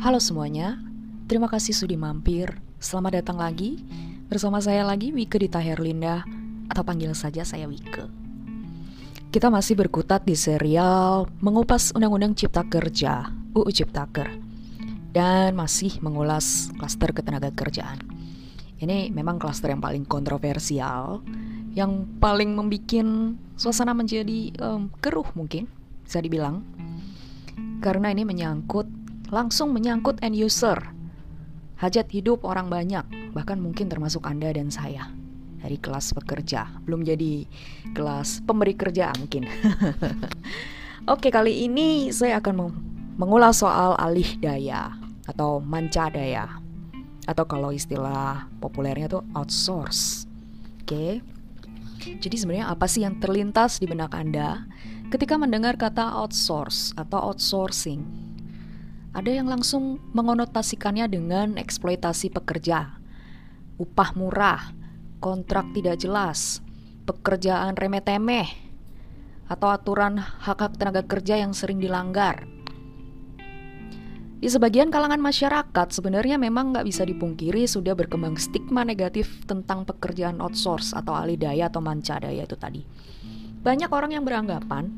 Halo semuanya, terima kasih sudah mampir. Selamat datang lagi bersama saya lagi Wike Dita Herlinda atau panggil saja saya Wike. Kita masih berkutat di serial mengupas Undang-Undang Cipta Kerja UU Ciptaker dan masih mengulas klaster ketenaga kerjaan. Ini memang klaster yang paling kontroversial, yang paling membuat suasana menjadi um, keruh mungkin bisa dibilang karena ini menyangkut langsung menyangkut end user. Hajat hidup orang banyak, bahkan mungkin termasuk Anda dan saya. Dari kelas pekerja, belum jadi kelas pemberi kerja mungkin. Oke, kali ini saya akan mengulas soal alih daya atau manca daya. Atau kalau istilah populernya tuh outsource. Oke. Jadi sebenarnya apa sih yang terlintas di benak Anda ketika mendengar kata outsource atau outsourcing? Ada yang langsung mengonotasikannya dengan eksploitasi pekerja, upah murah, kontrak tidak jelas, pekerjaan remeh-temeh, atau aturan hak-hak tenaga kerja yang sering dilanggar. Di sebagian kalangan masyarakat sebenarnya memang nggak bisa dipungkiri sudah berkembang stigma negatif tentang pekerjaan outsource atau alih daya atau manca daya itu tadi. Banyak orang yang beranggapan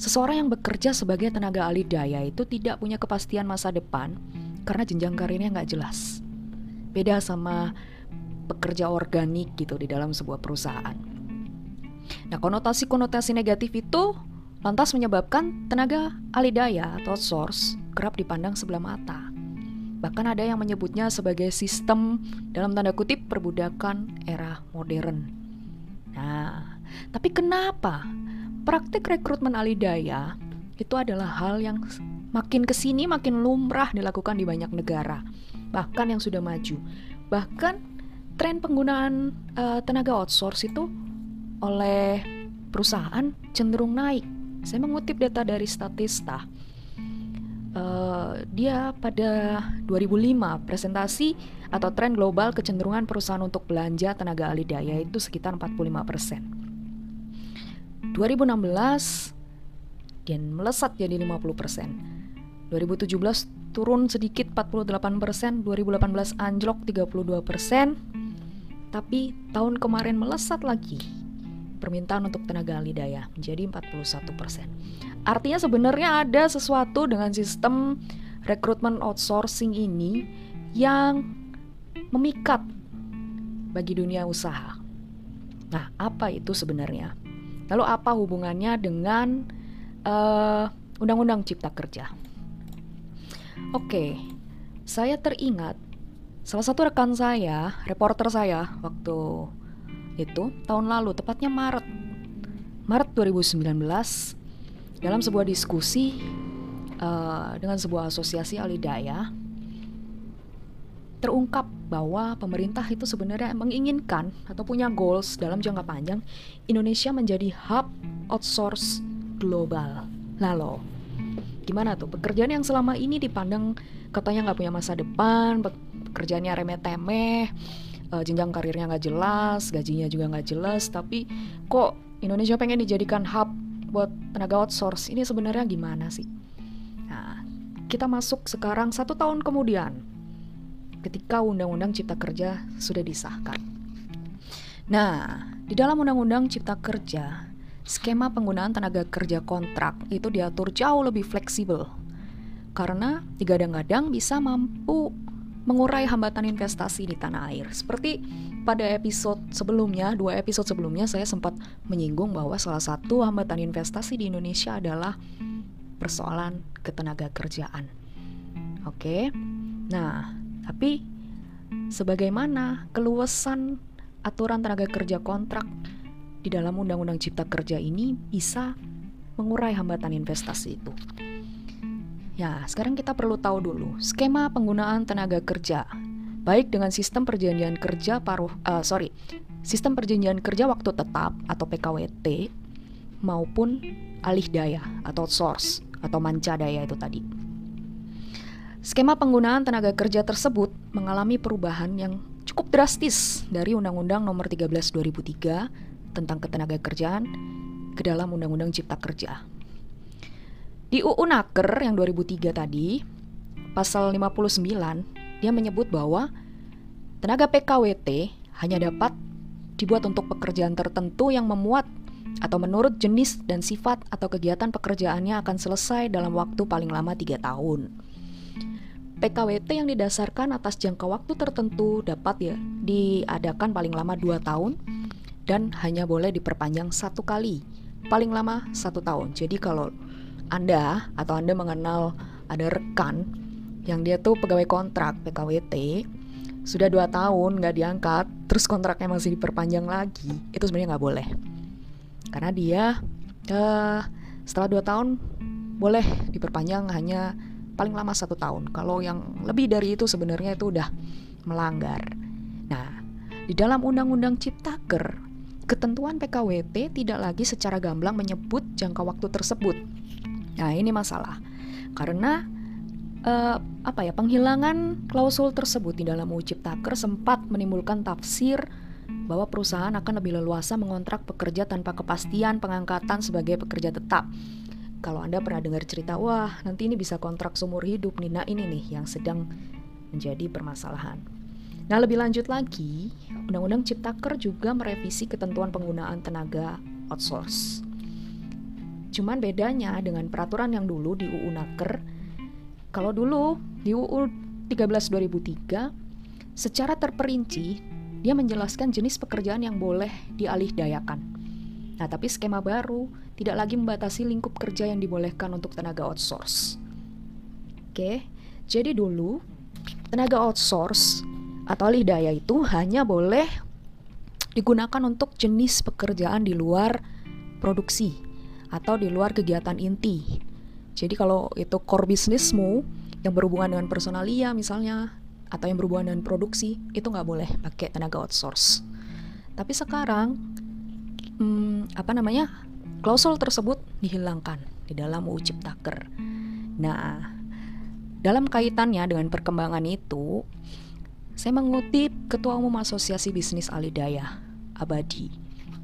Seseorang yang bekerja sebagai tenaga alih daya itu tidak punya kepastian masa depan karena jenjang karirnya nggak jelas. Beda sama pekerja organik gitu di dalam sebuah perusahaan. Nah, konotasi-konotasi negatif itu lantas menyebabkan tenaga alih daya atau source kerap dipandang sebelah mata. Bahkan ada yang menyebutnya sebagai sistem dalam tanda kutip perbudakan era modern. Nah, tapi kenapa Praktik rekrutmen alidaya itu adalah hal yang makin ke sini makin lumrah dilakukan di banyak negara, bahkan yang sudah maju. Bahkan tren penggunaan uh, tenaga outsource itu oleh perusahaan cenderung naik. Saya mengutip data dari Statista. Uh, dia pada 2005 presentasi atau tren global kecenderungan perusahaan untuk belanja tenaga alih daya itu sekitar 45 persen. 2016 dan melesat jadi 50%. 2017 turun sedikit 48%, 2018 anjlok 32%, tapi tahun kemarin melesat lagi permintaan untuk tenaga ahli daya menjadi 41%. Artinya sebenarnya ada sesuatu dengan sistem rekrutmen outsourcing ini yang memikat bagi dunia usaha. Nah, apa itu sebenarnya? Lalu apa hubungannya dengan eh, Undang-Undang Cipta Kerja? Oke, saya teringat salah satu rekan saya, reporter saya waktu itu tahun lalu, tepatnya Maret, Maret 2019, dalam sebuah diskusi uh, dengan sebuah asosiasi alidaya terungkap bahwa pemerintah itu sebenarnya menginginkan atau punya goals dalam jangka panjang Indonesia menjadi hub outsource global. Lalu, gimana tuh pekerjaan yang selama ini dipandang katanya nggak punya masa depan, pekerjaannya remeh-temeh, uh, jenjang karirnya nggak jelas, gajinya juga nggak jelas, tapi kok Indonesia pengen dijadikan hub buat tenaga outsource? Ini sebenarnya gimana sih? Nah, kita masuk sekarang satu tahun kemudian ketika Undang-Undang Cipta Kerja sudah disahkan. Nah, di dalam Undang-Undang Cipta Kerja, skema penggunaan tenaga kerja kontrak itu diatur jauh lebih fleksibel karena digadang-gadang bisa mampu mengurai hambatan investasi di tanah air. Seperti pada episode sebelumnya, dua episode sebelumnya saya sempat menyinggung bahwa salah satu hambatan investasi di Indonesia adalah persoalan ketenaga kerjaan. Oke. Nah, tapi sebagaimana keluasan aturan tenaga kerja kontrak di dalam Undang-Undang Cipta Kerja ini bisa mengurai hambatan investasi itu. Ya, sekarang kita perlu tahu dulu skema penggunaan tenaga kerja, baik dengan sistem perjanjian kerja paruh, uh, sorry, sistem perjanjian kerja waktu tetap atau PKWT maupun alih daya atau source atau manca daya itu tadi. Skema penggunaan tenaga kerja tersebut mengalami perubahan yang cukup drastis dari Undang-Undang Nomor 13 2003 tentang ketenaga kerjaan ke dalam Undang-Undang Cipta Kerja. Di UU Naker yang 2003 tadi, pasal 59 dia menyebut bahwa tenaga PKWT hanya dapat dibuat untuk pekerjaan tertentu yang memuat atau menurut jenis dan sifat atau kegiatan pekerjaannya akan selesai dalam waktu paling lama 3 tahun. PKWT yang didasarkan atas jangka waktu tertentu dapat ya diadakan paling lama 2 tahun dan hanya boleh diperpanjang satu kali, paling lama satu tahun. Jadi kalau Anda atau Anda mengenal ada rekan yang dia tuh pegawai kontrak PKWT sudah dua tahun nggak diangkat, terus kontraknya masih diperpanjang lagi, itu sebenarnya nggak boleh karena dia uh, setelah dua tahun boleh diperpanjang hanya paling lama satu tahun. Kalau yang lebih dari itu sebenarnya itu udah melanggar. Nah, di dalam Undang-Undang Ciptaker, ketentuan PKWT tidak lagi secara gamblang menyebut jangka waktu tersebut. Nah, ini masalah karena uh, apa ya penghilangan klausul tersebut di dalam UU Ciptaker sempat menimbulkan tafsir bahwa perusahaan akan lebih leluasa mengontrak pekerja tanpa kepastian pengangkatan sebagai pekerja tetap. Kalau Anda pernah dengar cerita, wah nanti ini bisa kontrak seumur hidup nih, nah ini nih yang sedang menjadi permasalahan. Nah lebih lanjut lagi, Undang-Undang Ciptaker juga merevisi ketentuan penggunaan tenaga outsource. Cuman bedanya dengan peraturan yang dulu di UU Naker, kalau dulu di UU 13 2003 secara terperinci dia menjelaskan jenis pekerjaan yang boleh dialih dayakan. Nah, tapi skema baru tidak lagi membatasi lingkup kerja yang dibolehkan untuk tenaga outsource. Oke, jadi dulu tenaga outsource atau daya itu hanya boleh digunakan untuk jenis pekerjaan di luar produksi atau di luar kegiatan inti. Jadi kalau itu core bisnismu yang berhubungan dengan personalia misalnya atau yang berhubungan dengan produksi itu nggak boleh pakai tenaga outsource. Tapi sekarang hmm, apa namanya klausul tersebut dihilangkan di dalam UU Ciptaker. Nah, dalam kaitannya dengan perkembangan itu, saya mengutip Ketua Umum Asosiasi Bisnis Alidaya, Abadi,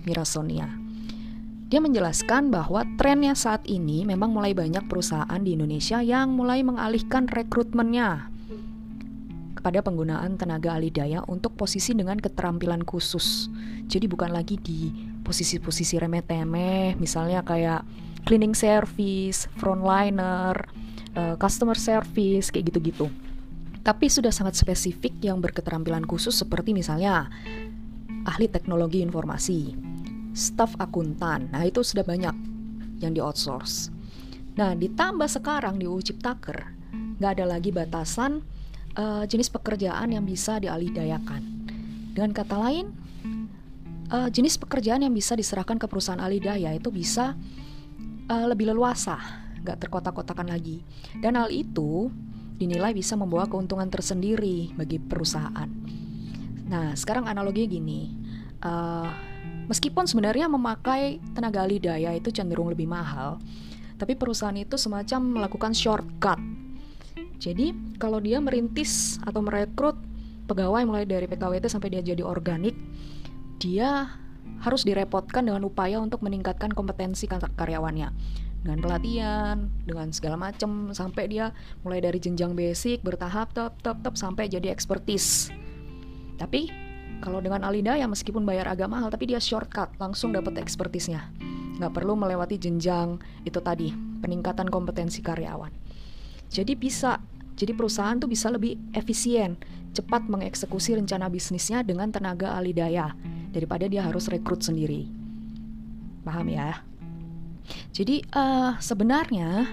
Mirasonia. Dia menjelaskan bahwa trennya saat ini memang mulai banyak perusahaan di Indonesia yang mulai mengalihkan rekrutmennya pada penggunaan tenaga alidaya untuk posisi dengan keterampilan khusus. Jadi bukan lagi di posisi-posisi remeh-temeh, misalnya kayak cleaning service, frontliner, uh, customer service, kayak gitu-gitu. Tapi sudah sangat spesifik yang berketerampilan khusus seperti misalnya ahli teknologi informasi, staf akuntan. Nah, itu sudah banyak yang di outsource. Nah, ditambah sekarang di UU Ciptaker, nggak ada lagi batasan uh, jenis pekerjaan yang bisa dialidayakan. Dengan kata lain, uh, jenis pekerjaan yang bisa diserahkan ke perusahaan alidaya itu bisa uh, lebih leluasa, nggak terkotak-kotakan lagi. Dan hal itu dinilai bisa membawa keuntungan tersendiri bagi perusahaan. Nah, sekarang analoginya gini, uh, meskipun sebenarnya memakai tenaga alidaya itu cenderung lebih mahal, tapi perusahaan itu semacam melakukan shortcut jadi kalau dia merintis atau merekrut pegawai mulai dari PKWT sampai dia jadi organik, dia harus direpotkan dengan upaya untuk meningkatkan kompetensi karyawannya dengan pelatihan, dengan segala macam sampai dia mulai dari jenjang basic bertahap top top top sampai jadi expertise. Tapi kalau dengan Alida ya meskipun bayar agak mahal tapi dia shortcut langsung dapat expertise-nya. Nggak perlu melewati jenjang itu tadi, peningkatan kompetensi karyawan. Jadi bisa, jadi perusahaan tuh bisa lebih efisien, cepat mengeksekusi rencana bisnisnya dengan tenaga ahli daya daripada dia harus rekrut sendiri. Paham ya? Jadi uh, sebenarnya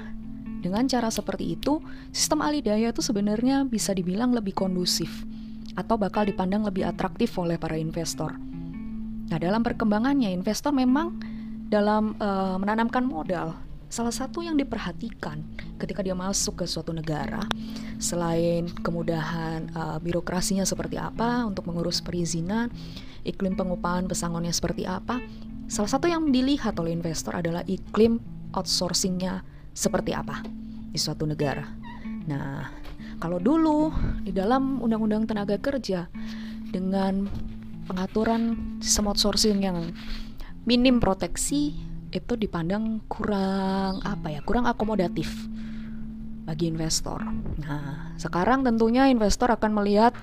dengan cara seperti itu, sistem ahli daya itu sebenarnya bisa dibilang lebih kondusif atau bakal dipandang lebih atraktif oleh para investor. Nah, dalam perkembangannya, investor memang dalam uh, menanamkan modal Salah satu yang diperhatikan ketika dia masuk ke suatu negara, selain kemudahan uh, birokrasinya seperti apa untuk mengurus perizinan, iklim pengupahan pesangonnya seperti apa, salah satu yang dilihat oleh investor adalah iklim outsourcingnya seperti apa di suatu negara. Nah, kalau dulu di dalam Undang-Undang Tenaga Kerja dengan pengaturan sistem outsourcing yang minim proteksi itu dipandang kurang apa ya kurang akomodatif bagi investor. Nah, sekarang tentunya investor akan melihat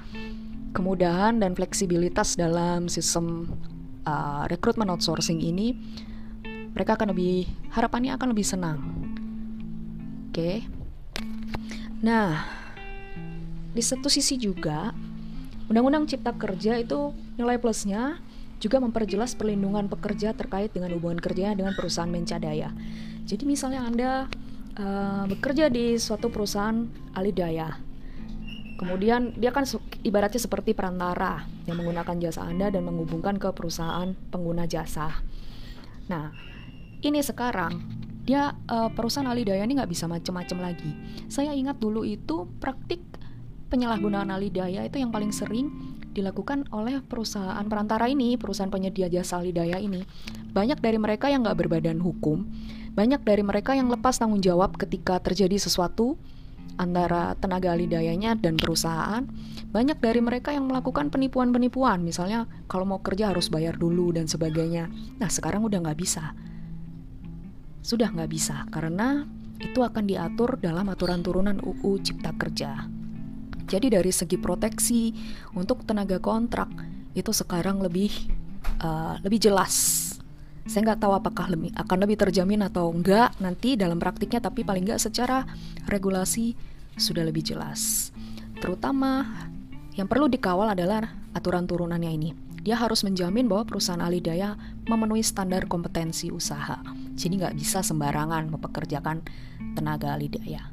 kemudahan dan fleksibilitas dalam sistem uh, rekrutmen outsourcing ini. Mereka akan lebih harapannya akan lebih senang. Oke. Okay. Nah, di satu sisi juga Undang-Undang Cipta Kerja itu nilai plusnya juga memperjelas perlindungan pekerja terkait dengan hubungan kerja dengan perusahaan mencadaya. Jadi misalnya Anda uh, bekerja di suatu perusahaan alidaya, kemudian dia kan ibaratnya seperti perantara yang menggunakan jasa Anda dan menghubungkan ke perusahaan pengguna jasa. Nah, ini sekarang dia uh, perusahaan alidaya ini nggak bisa macam-macam lagi. Saya ingat dulu itu praktik penyalahgunaan alidaya itu yang paling sering dilakukan oleh perusahaan perantara ini, perusahaan penyedia jasa lidaya ini. Banyak dari mereka yang nggak berbadan hukum, banyak dari mereka yang lepas tanggung jawab ketika terjadi sesuatu antara tenaga alidayanya dan perusahaan. Banyak dari mereka yang melakukan penipuan-penipuan, misalnya kalau mau kerja harus bayar dulu dan sebagainya. Nah sekarang udah nggak bisa. Sudah nggak bisa karena itu akan diatur dalam aturan turunan UU Cipta Kerja. Jadi dari segi proteksi untuk tenaga kontrak itu sekarang lebih uh, lebih jelas. Saya nggak tahu apakah lebih, akan lebih terjamin atau enggak nanti dalam praktiknya, tapi paling nggak secara regulasi sudah lebih jelas. Terutama yang perlu dikawal adalah aturan turunannya ini. Dia harus menjamin bahwa perusahaan alidaya memenuhi standar kompetensi usaha. Jadi nggak bisa sembarangan mempekerjakan tenaga alidaya.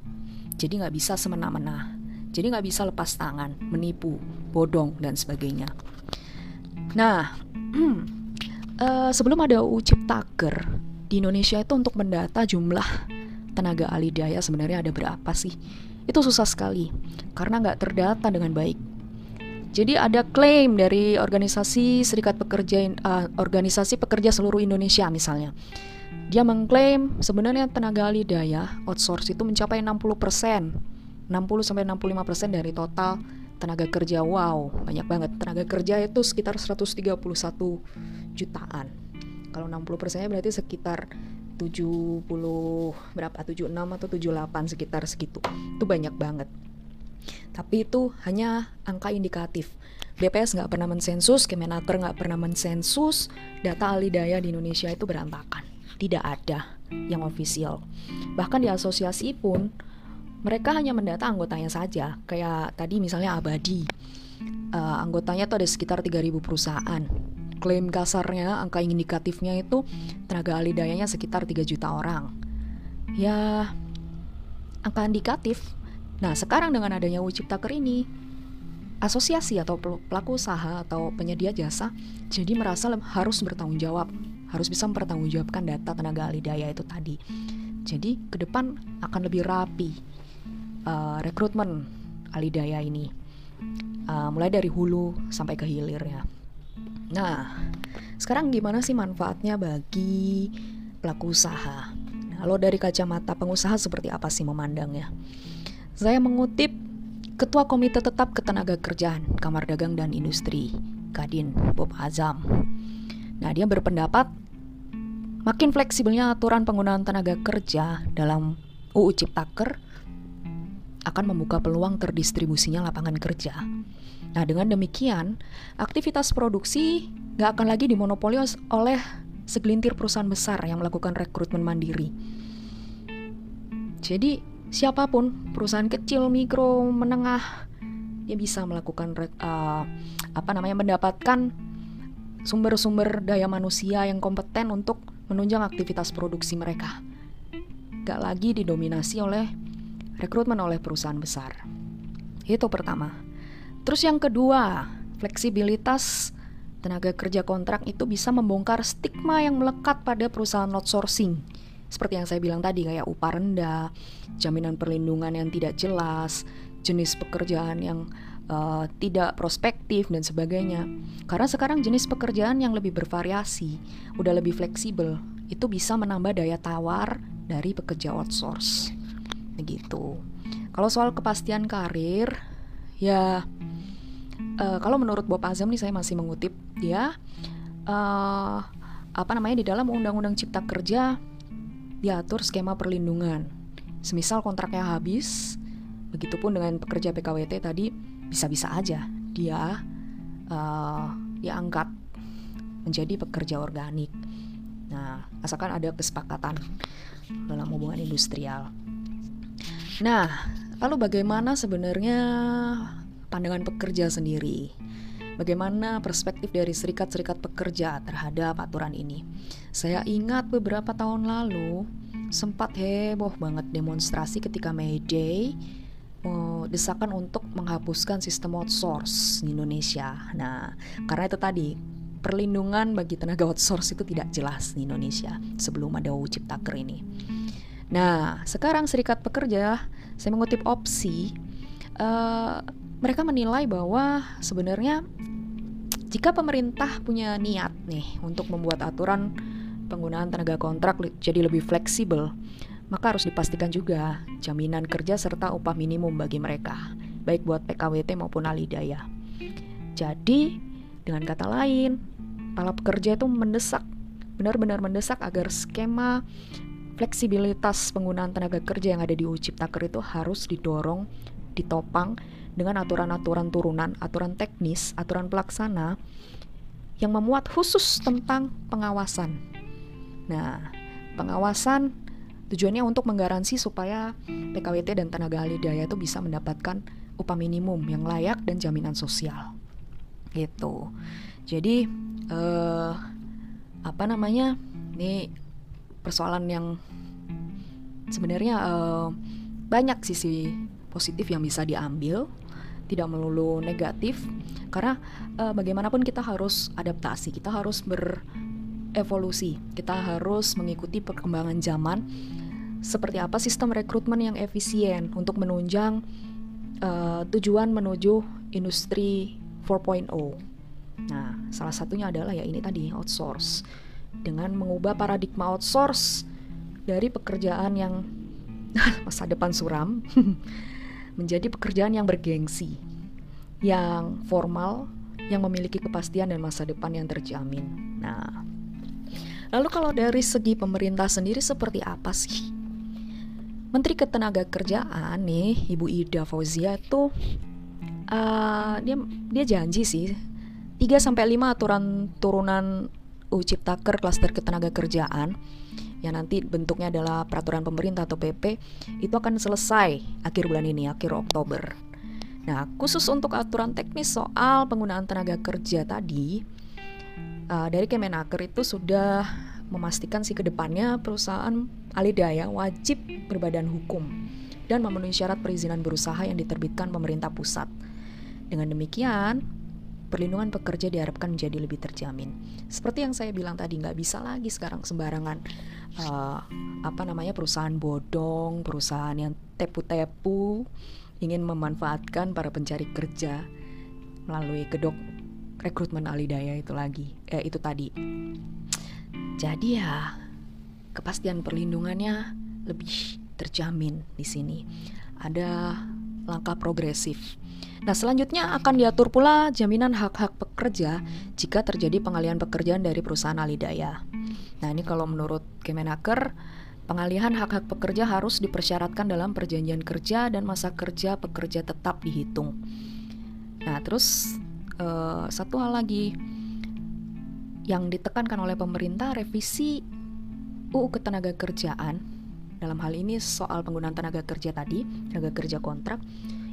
Jadi nggak bisa semena-mena jadi nggak bisa lepas tangan, menipu, bodong dan sebagainya. Nah, uh, sebelum ada UU Ciptaker di Indonesia itu untuk mendata jumlah tenaga ahli daya sebenarnya ada berapa sih? Itu susah sekali karena nggak terdata dengan baik. Jadi ada klaim dari organisasi Serikat Pekerja uh, organisasi pekerja seluruh Indonesia misalnya. Dia mengklaim sebenarnya tenaga ahli daya outsource itu mencapai 60% 60 sampai 65% dari total tenaga kerja. Wow, banyak banget. Tenaga kerja itu sekitar 131 jutaan. Kalau 60 persennya berarti sekitar 70 berapa 76 atau 78 sekitar segitu. Itu banyak banget. Tapi itu hanya angka indikatif. BPS nggak pernah mensensus, Kemenaker nggak pernah mensensus, data ahli daya di Indonesia itu berantakan. Tidak ada yang ofisial. Bahkan di asosiasi pun mereka hanya mendata anggotanya saja. Kayak tadi misalnya Abadi. Uh, anggotanya tuh ada sekitar 3000 perusahaan. Klaim kasarnya, angka indikatifnya itu tenaga ahli dayanya sekitar 3 juta orang. Ya, angka indikatif. Nah, sekarang dengan adanya UU Ciptaker ini, asosiasi atau pelaku usaha atau penyedia jasa jadi merasa harus bertanggung jawab, harus bisa mempertanggungjawabkan data tenaga ahli daya itu tadi. Jadi ke depan akan lebih rapi, uh, rekrutmen alidaya ini uh, mulai dari hulu sampai ke hilir ya. Nah, sekarang gimana sih manfaatnya bagi pelaku usaha? Nah, lo dari kacamata pengusaha seperti apa sih memandangnya? Saya mengutip Ketua Komite Tetap Ketenaga Kerjaan Kamar Dagang dan Industri, Kadin Bob Azam. Nah, dia berpendapat makin fleksibelnya aturan penggunaan tenaga kerja dalam UU Ciptaker akan membuka peluang terdistribusinya lapangan kerja. Nah, dengan demikian, aktivitas produksi nggak akan lagi dimonopoli oleh segelintir perusahaan besar yang melakukan rekrutmen mandiri. Jadi, siapa pun, perusahaan kecil, mikro, menengah, dia bisa melakukan uh, apa namanya mendapatkan sumber-sumber daya manusia yang kompeten untuk menunjang aktivitas produksi mereka. Gak lagi didominasi oleh rekrutmen oleh perusahaan besar. Itu pertama. Terus yang kedua, fleksibilitas tenaga kerja kontrak itu bisa membongkar stigma yang melekat pada perusahaan outsourcing. Seperti yang saya bilang tadi kayak upah rendah, jaminan perlindungan yang tidak jelas, jenis pekerjaan yang uh, tidak prospektif dan sebagainya. Karena sekarang jenis pekerjaan yang lebih bervariasi, udah lebih fleksibel, itu bisa menambah daya tawar dari pekerja outsource begitu. Kalau soal kepastian karir, ya uh, kalau menurut Bob Azam nih saya masih mengutip dia uh, apa namanya di dalam Undang-Undang Cipta Kerja diatur skema perlindungan semisal kontraknya habis, begitupun dengan pekerja PKWT tadi bisa-bisa aja dia uh, diangkat menjadi pekerja organik. Nah, asalkan ada kesepakatan dalam hubungan industrial. Nah, lalu bagaimana sebenarnya pandangan pekerja sendiri? Bagaimana perspektif dari serikat-serikat pekerja terhadap aturan ini? Saya ingat beberapa tahun lalu sempat heboh banget demonstrasi ketika May Day uh, desakan untuk menghapuskan sistem outsource di Indonesia. Nah, karena itu tadi perlindungan bagi tenaga outsource itu tidak jelas di Indonesia sebelum ada UU Ciptaker ini. Nah, sekarang serikat pekerja, saya mengutip opsi, uh, mereka menilai bahwa sebenarnya jika pemerintah punya niat nih untuk membuat aturan penggunaan tenaga kontrak jadi lebih fleksibel, maka harus dipastikan juga jaminan kerja serta upah minimum bagi mereka, baik buat PKWT maupun alidaya. Jadi, dengan kata lain, para pekerja itu mendesak, benar-benar mendesak agar skema fleksibilitas penggunaan tenaga kerja yang ada di UU Ciptaker itu harus didorong, ditopang dengan aturan-aturan turunan, aturan teknis, aturan pelaksana yang memuat khusus tentang pengawasan. Nah, pengawasan tujuannya untuk menggaransi supaya PKWT dan tenaga ahli daya itu bisa mendapatkan upah minimum yang layak dan jaminan sosial. Gitu. Jadi eh, apa namanya? Ini persoalan yang sebenarnya eh, banyak sisi positif yang bisa diambil tidak melulu negatif karena uh, bagaimanapun kita harus adaptasi kita harus berevolusi kita harus mengikuti perkembangan zaman. Seperti apa sistem rekrutmen yang efisien untuk menunjang uh, tujuan menuju industri 4.0 nah salah satunya adalah ya ini tadi outsource. Dengan mengubah paradigma outsource dari pekerjaan yang masa depan suram menjadi pekerjaan yang bergengsi, yang formal, yang memiliki kepastian dan masa depan yang terjamin. Nah, lalu kalau dari segi pemerintah sendiri seperti apa sih? Menteri Ketenagakerjaan nih, Ibu Ida Fauzia tuh uh, dia dia janji sih 3 sampai 5 aturan turunan UU Ciptaker klaster ketenagakerjaan yang nanti bentuknya adalah peraturan pemerintah atau PP itu akan selesai akhir bulan ini, akhir Oktober. Nah, khusus untuk aturan teknis soal penggunaan tenaga kerja tadi, uh, dari Kemenaker itu sudah memastikan si ke depannya perusahaan alidaya wajib berbadan hukum dan memenuhi syarat perizinan berusaha yang diterbitkan pemerintah pusat. Dengan demikian, perlindungan pekerja diharapkan menjadi lebih terjamin. Seperti yang saya bilang tadi, nggak bisa lagi sekarang sembarangan uh, apa namanya perusahaan bodong, perusahaan yang tepu-tepu ingin memanfaatkan para pencari kerja melalui kedok rekrutmen alidaya itu lagi, eh, itu tadi. Jadi ya kepastian perlindungannya lebih terjamin di sini. Ada langkah progresif Nah, selanjutnya akan diatur pula jaminan hak-hak pekerja jika terjadi pengalihan pekerjaan dari perusahaan alidaya. Nah, ini kalau menurut Kemenaker, pengalihan hak-hak pekerja harus dipersyaratkan dalam perjanjian kerja dan masa kerja pekerja tetap dihitung. Nah, terus uh, satu hal lagi yang ditekankan oleh pemerintah revisi UU Ketenagakerjaan dalam hal ini soal penggunaan tenaga kerja tadi, tenaga kerja kontrak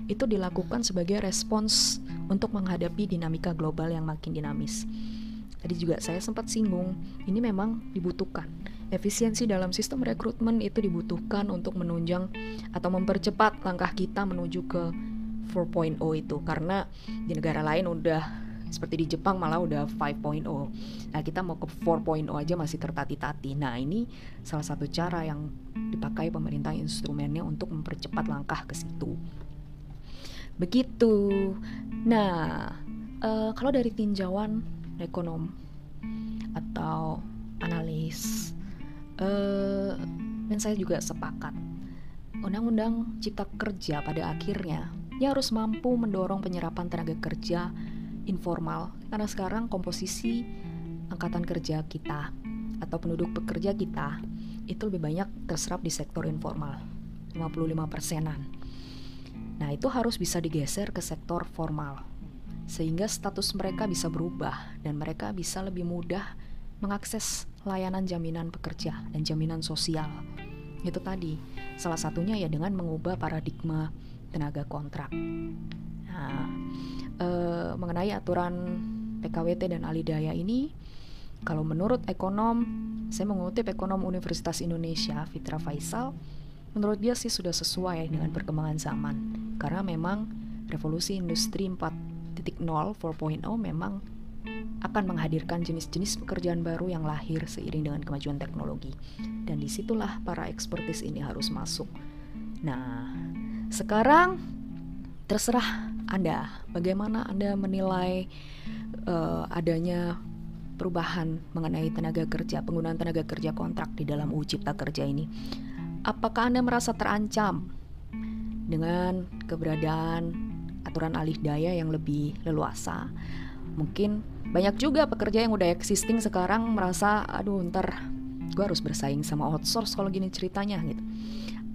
itu dilakukan sebagai respons untuk menghadapi dinamika global yang makin dinamis. Tadi juga saya sempat singgung, ini memang dibutuhkan. Efisiensi dalam sistem rekrutmen itu dibutuhkan untuk menunjang atau mempercepat langkah kita menuju ke 4.0 itu karena di negara lain udah seperti di Jepang malah udah 5.0. Nah, kita mau ke 4.0 aja masih tertati-tati. Nah, ini salah satu cara yang dipakai pemerintah instrumennya untuk mempercepat langkah ke situ. Begitu. Nah, uh, kalau dari tinjauan ekonom atau analis, uh, dan saya juga sepakat, Undang-Undang Cipta Kerja pada akhirnya ya harus mampu mendorong penyerapan tenaga kerja informal karena sekarang komposisi angkatan kerja kita atau penduduk pekerja kita itu lebih banyak terserap di sektor informal 55 persenan. Nah itu harus bisa digeser ke sektor formal sehingga status mereka bisa berubah dan mereka bisa lebih mudah mengakses layanan jaminan pekerja dan jaminan sosial. Itu tadi, salah satunya ya dengan mengubah paradigma tenaga kontrak. Nah, e, mengenai aturan PKWT dan alidaya ini, kalau menurut ekonom, saya mengutip ekonom Universitas Indonesia, Fitra Faisal, menurut dia sih sudah sesuai dengan perkembangan zaman. Karena memang revolusi industri 4.0, 4.0 memang akan menghadirkan jenis-jenis pekerjaan baru yang lahir seiring dengan kemajuan teknologi. Dan di situlah para ekspertis ini harus masuk. Nah, sekarang terserah Anda bagaimana Anda menilai uh, adanya perubahan mengenai tenaga kerja, penggunaan tenaga kerja kontrak di dalam UU Cipta Kerja ini. Apakah Anda merasa terancam dengan keberadaan aturan alih daya yang lebih leluasa. Mungkin banyak juga pekerja yang udah existing sekarang merasa aduh ntar gue harus bersaing sama outsource kalau gini ceritanya gitu.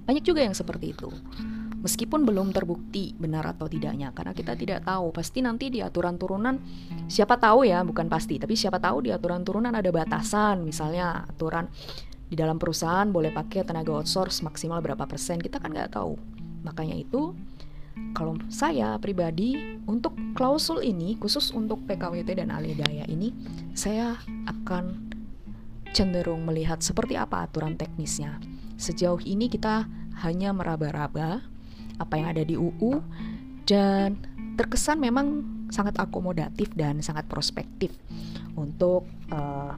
Banyak juga yang seperti itu. Meskipun belum terbukti benar atau tidaknya karena kita tidak tahu. Pasti nanti di aturan turunan siapa tahu ya bukan pasti tapi siapa tahu di aturan turunan ada batasan. Misalnya aturan di dalam perusahaan boleh pakai tenaga outsource maksimal berapa persen kita kan nggak tahu makanya itu kalau saya pribadi untuk klausul ini khusus untuk PKWT dan alih daya ini saya akan cenderung melihat seperti apa aturan teknisnya. Sejauh ini kita hanya meraba-raba apa yang ada di UU dan terkesan memang sangat akomodatif dan sangat prospektif untuk uh,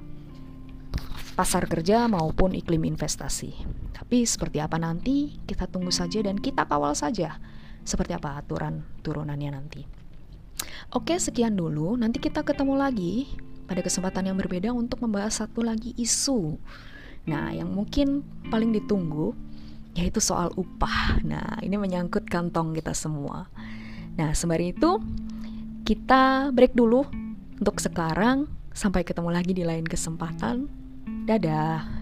pasar kerja maupun iklim investasi. Tapi seperti apa nanti kita tunggu saja dan kita kawal saja seperti apa aturan turunannya nanti. Oke, sekian dulu. Nanti kita ketemu lagi pada kesempatan yang berbeda untuk membahas satu lagi isu. Nah, yang mungkin paling ditunggu yaitu soal upah. Nah, ini menyangkut kantong kita semua. Nah, sembari itu kita break dulu untuk sekarang. Sampai ketemu lagi di lain kesempatan. Dadah.